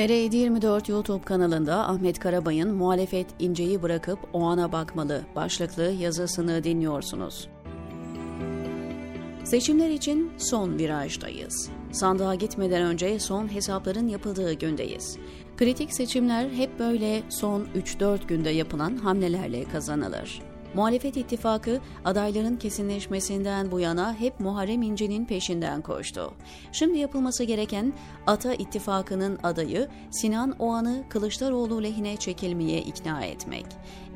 TR724 YouTube kanalında Ahmet Karabay'ın muhalefet inceyi bırakıp o bakmalı başlıklı yazısını dinliyorsunuz. Seçimler için son virajdayız. Sandığa gitmeden önce son hesapların yapıldığı gündeyiz. Kritik seçimler hep böyle son 3-4 günde yapılan hamlelerle kazanılır. Muhalefet ittifakı adayların kesinleşmesinden bu yana hep Muharrem İnce'nin peşinden koştu. Şimdi yapılması gereken Ata ittifakının adayı Sinan Oğan'ı Kılıçdaroğlu lehine çekilmeye ikna etmek.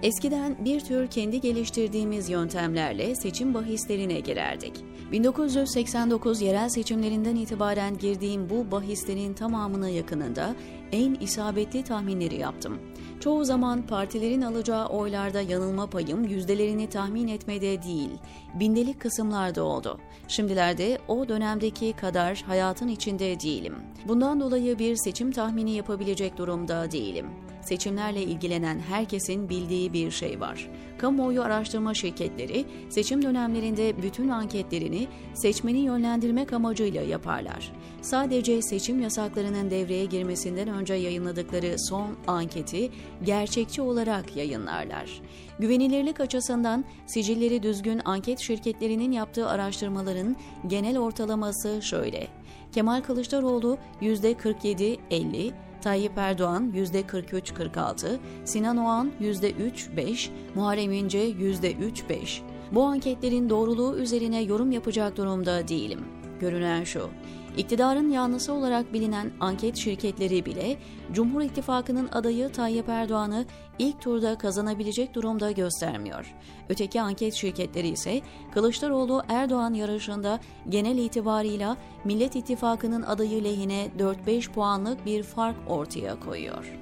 Eskiden bir tür kendi geliştirdiğimiz yöntemlerle seçim bahislerine girerdik. 1989 yerel seçimlerinden itibaren girdiğim bu bahislerin tamamına yakınında en isabetli tahminleri yaptım. Çoğu zaman partilerin alacağı oylarda yanılma payım yüzdelerini tahmin etmede değil, bindelik kısımlarda oldu. Şimdilerde o dönemdeki kadar hayatın içinde değilim. Bundan dolayı bir seçim tahmini yapabilecek durumda değilim seçimlerle ilgilenen herkesin bildiği bir şey var. Kamuoyu araştırma şirketleri seçim dönemlerinde bütün anketlerini seçmeni yönlendirmek amacıyla yaparlar. Sadece seçim yasaklarının devreye girmesinden önce yayınladıkları son anketi gerçekçi olarak yayınlarlar. Güvenilirlik açısından sicilleri düzgün anket şirketlerinin yaptığı araştırmaların genel ortalaması şöyle. Kemal Kılıçdaroğlu %47-50, Tayyip Erdoğan %43-46, Sinan Oğan %3-5, Muharrem İnce %3-5. Bu anketlerin doğruluğu üzerine yorum yapacak durumda değilim. Görünen şu, İktidarın yanlısı olarak bilinen anket şirketleri bile Cumhur İttifakı'nın adayı Tayyip Erdoğan'ı ilk turda kazanabilecek durumda göstermiyor. Öteki anket şirketleri ise Kılıçdaroğlu Erdoğan yarışında genel itibarıyla Millet İttifakı'nın adayı lehine 4-5 puanlık bir fark ortaya koyuyor.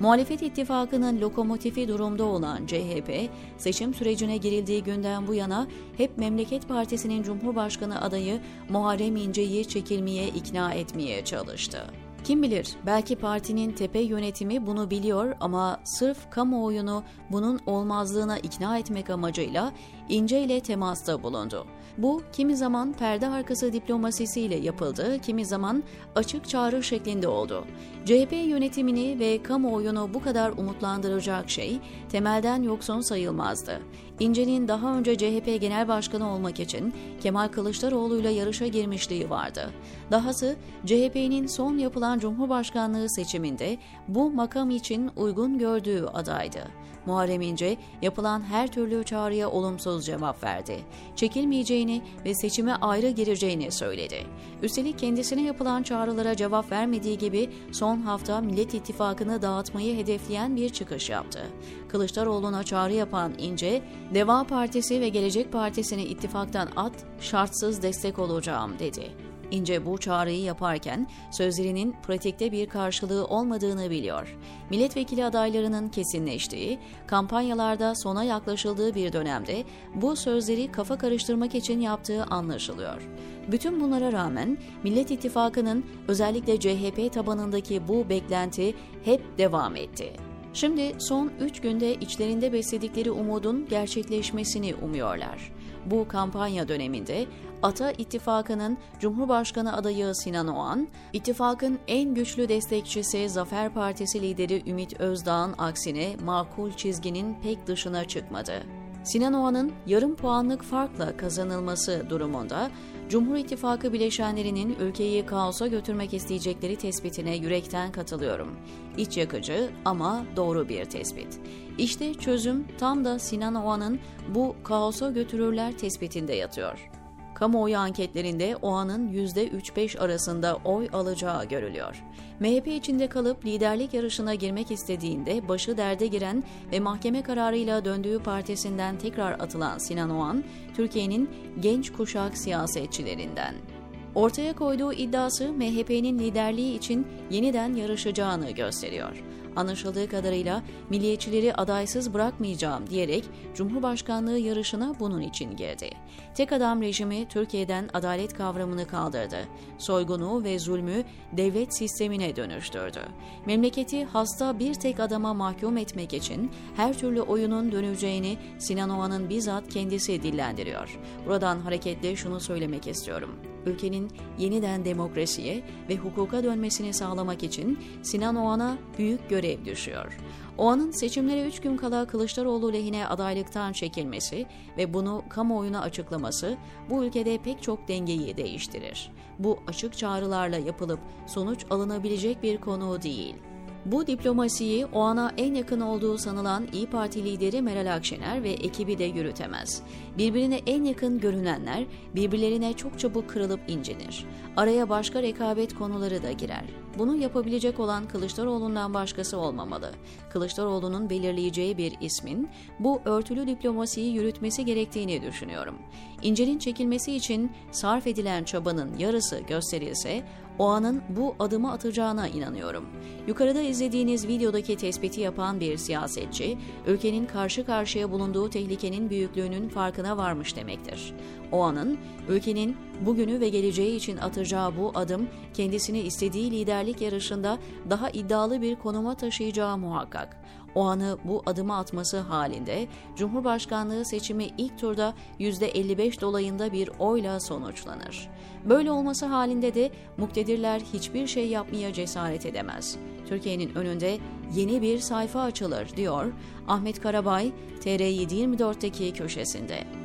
Muhalefet ittifakının lokomotifi durumda olan CHP, seçim sürecine girildiği günden bu yana hep Memleket Partisi'nin Cumhurbaşkanı adayı Muharrem İnce'yi çekilmeye ikna etmeye çalıştı. Kim bilir belki partinin tepe yönetimi bunu biliyor ama sırf kamuoyunu bunun olmazlığına ikna etmek amacıyla İnce ile temasta bulundu. Bu kimi zaman perde arkası diplomasisiyle yapıldı, kimi zaman açık çağrı şeklinde oldu. CHP yönetimini ve kamuoyunu bu kadar umutlandıracak şey temelden yoksun sayılmazdı. İnce'nin daha önce CHP Genel Başkanı olmak için Kemal Kılıçdaroğlu ile yarışa girmişliği vardı. Dahası CHP'nin son yapılan Cumhurbaşkanlığı seçiminde bu makam için uygun gördüğü adaydı. Muharrem İnce yapılan her türlü çağrıya olumsuz cevap verdi. Çekilmeyeceğini ve seçime ayrı gireceğini söyledi. Üstelik kendisine yapılan çağrılara cevap vermediği gibi son hafta Millet İttifakı'nı dağıtmayı hedefleyen bir çıkış yaptı. Kılıçdaroğlu'na çağrı yapan İnce, Deva Partisi ve Gelecek Partisi'ni ittifaktan at, şartsız destek olacağım dedi. İnce bu çağrıyı yaparken sözlerinin pratikte bir karşılığı olmadığını biliyor. Milletvekili adaylarının kesinleştiği, kampanyalarda sona yaklaşıldığı bir dönemde bu sözleri kafa karıştırmak için yaptığı anlaşılıyor. Bütün bunlara rağmen Millet İttifakı'nın özellikle CHP tabanındaki bu beklenti hep devam etti. Şimdi son 3 günde içlerinde besledikleri umudun gerçekleşmesini umuyorlar. Bu kampanya döneminde Ata İttifakı'nın Cumhurbaşkanı adayı Sinan Oğan, ittifakın en güçlü destekçisi Zafer Partisi lideri Ümit Özdağ'ın aksine makul çizginin pek dışına çıkmadı. Sinan Oğan'ın yarım puanlık farkla kazanılması durumunda Cumhur İttifakı bileşenlerinin ülkeyi kaosa götürmek isteyecekleri tespitine yürekten katılıyorum. İç yakıcı ama doğru bir tespit. İşte çözüm tam da Sinan Oğan'ın bu kaosa götürürler tespitinde yatıyor. Kamuoyu anketlerinde Oğan'ın %3-5 arasında oy alacağı görülüyor. MHP içinde kalıp liderlik yarışına girmek istediğinde başı derde giren ve mahkeme kararıyla döndüğü partisinden tekrar atılan Sinan Oğan, Türkiye'nin genç kuşak siyasetçilerinden. Ortaya koyduğu iddiası MHP'nin liderliği için yeniden yarışacağını gösteriyor. Anlaşıldığı kadarıyla milliyetçileri adaysız bırakmayacağım diyerek Cumhurbaşkanlığı yarışına bunun için girdi. Tek adam rejimi Türkiye'den adalet kavramını kaldırdı. Soygunu ve zulmü devlet sistemine dönüştürdü. Memleketi hasta bir tek adama mahkum etmek için her türlü oyunun döneceğini Sinan Oğan'ın bizzat kendisi dillendiriyor. Buradan hareketle şunu söylemek istiyorum. Ülkenin yeniden demokrasiye ve hukuka dönmesini sağlamak için Sinan Oğan'a büyük görev düşüyor. Oğan'ın seçimlere 3 gün kala Kılıçdaroğlu lehine adaylıktan çekilmesi ve bunu kamuoyuna açıklaması bu ülkede pek çok dengeyi değiştirir. Bu açık çağrılarla yapılıp sonuç alınabilecek bir konu değil. Bu diplomasiyi o ana en yakın olduğu sanılan İyi Parti lideri Meral Akşener ve ekibi de yürütemez. Birbirine en yakın görünenler birbirlerine çok çabuk kırılıp incinir. Araya başka rekabet konuları da girer. Bunu yapabilecek olan Kılıçdaroğlu'ndan başkası olmamalı. Kılıçdaroğlu'nun belirleyeceği bir ismin bu örtülü diplomasiyi yürütmesi gerektiğini düşünüyorum. İnce'nin çekilmesi için sarf edilen çabanın yarısı gösterilse o anın bu adımı atacağına inanıyorum. Yukarıda izlediğiniz videodaki tespiti yapan bir siyasetçi, ülkenin karşı karşıya bulunduğu tehlikenin büyüklüğünün farkına varmış demektir. O anın ülkenin bugünü ve geleceği için atacağı bu adım kendisini istediği liderlik yarışında daha iddialı bir konuma taşıyacağı muhakkak. O anı bu adımı atması halinde Cumhurbaşkanlığı seçimi ilk turda %55 dolayında bir oyla sonuçlanır. Böyle olması halinde de muktedirler hiçbir şey yapmaya cesaret edemez. Türkiye'nin önünde yeni bir sayfa açılır diyor Ahmet Karabay TR724'teki köşesinde.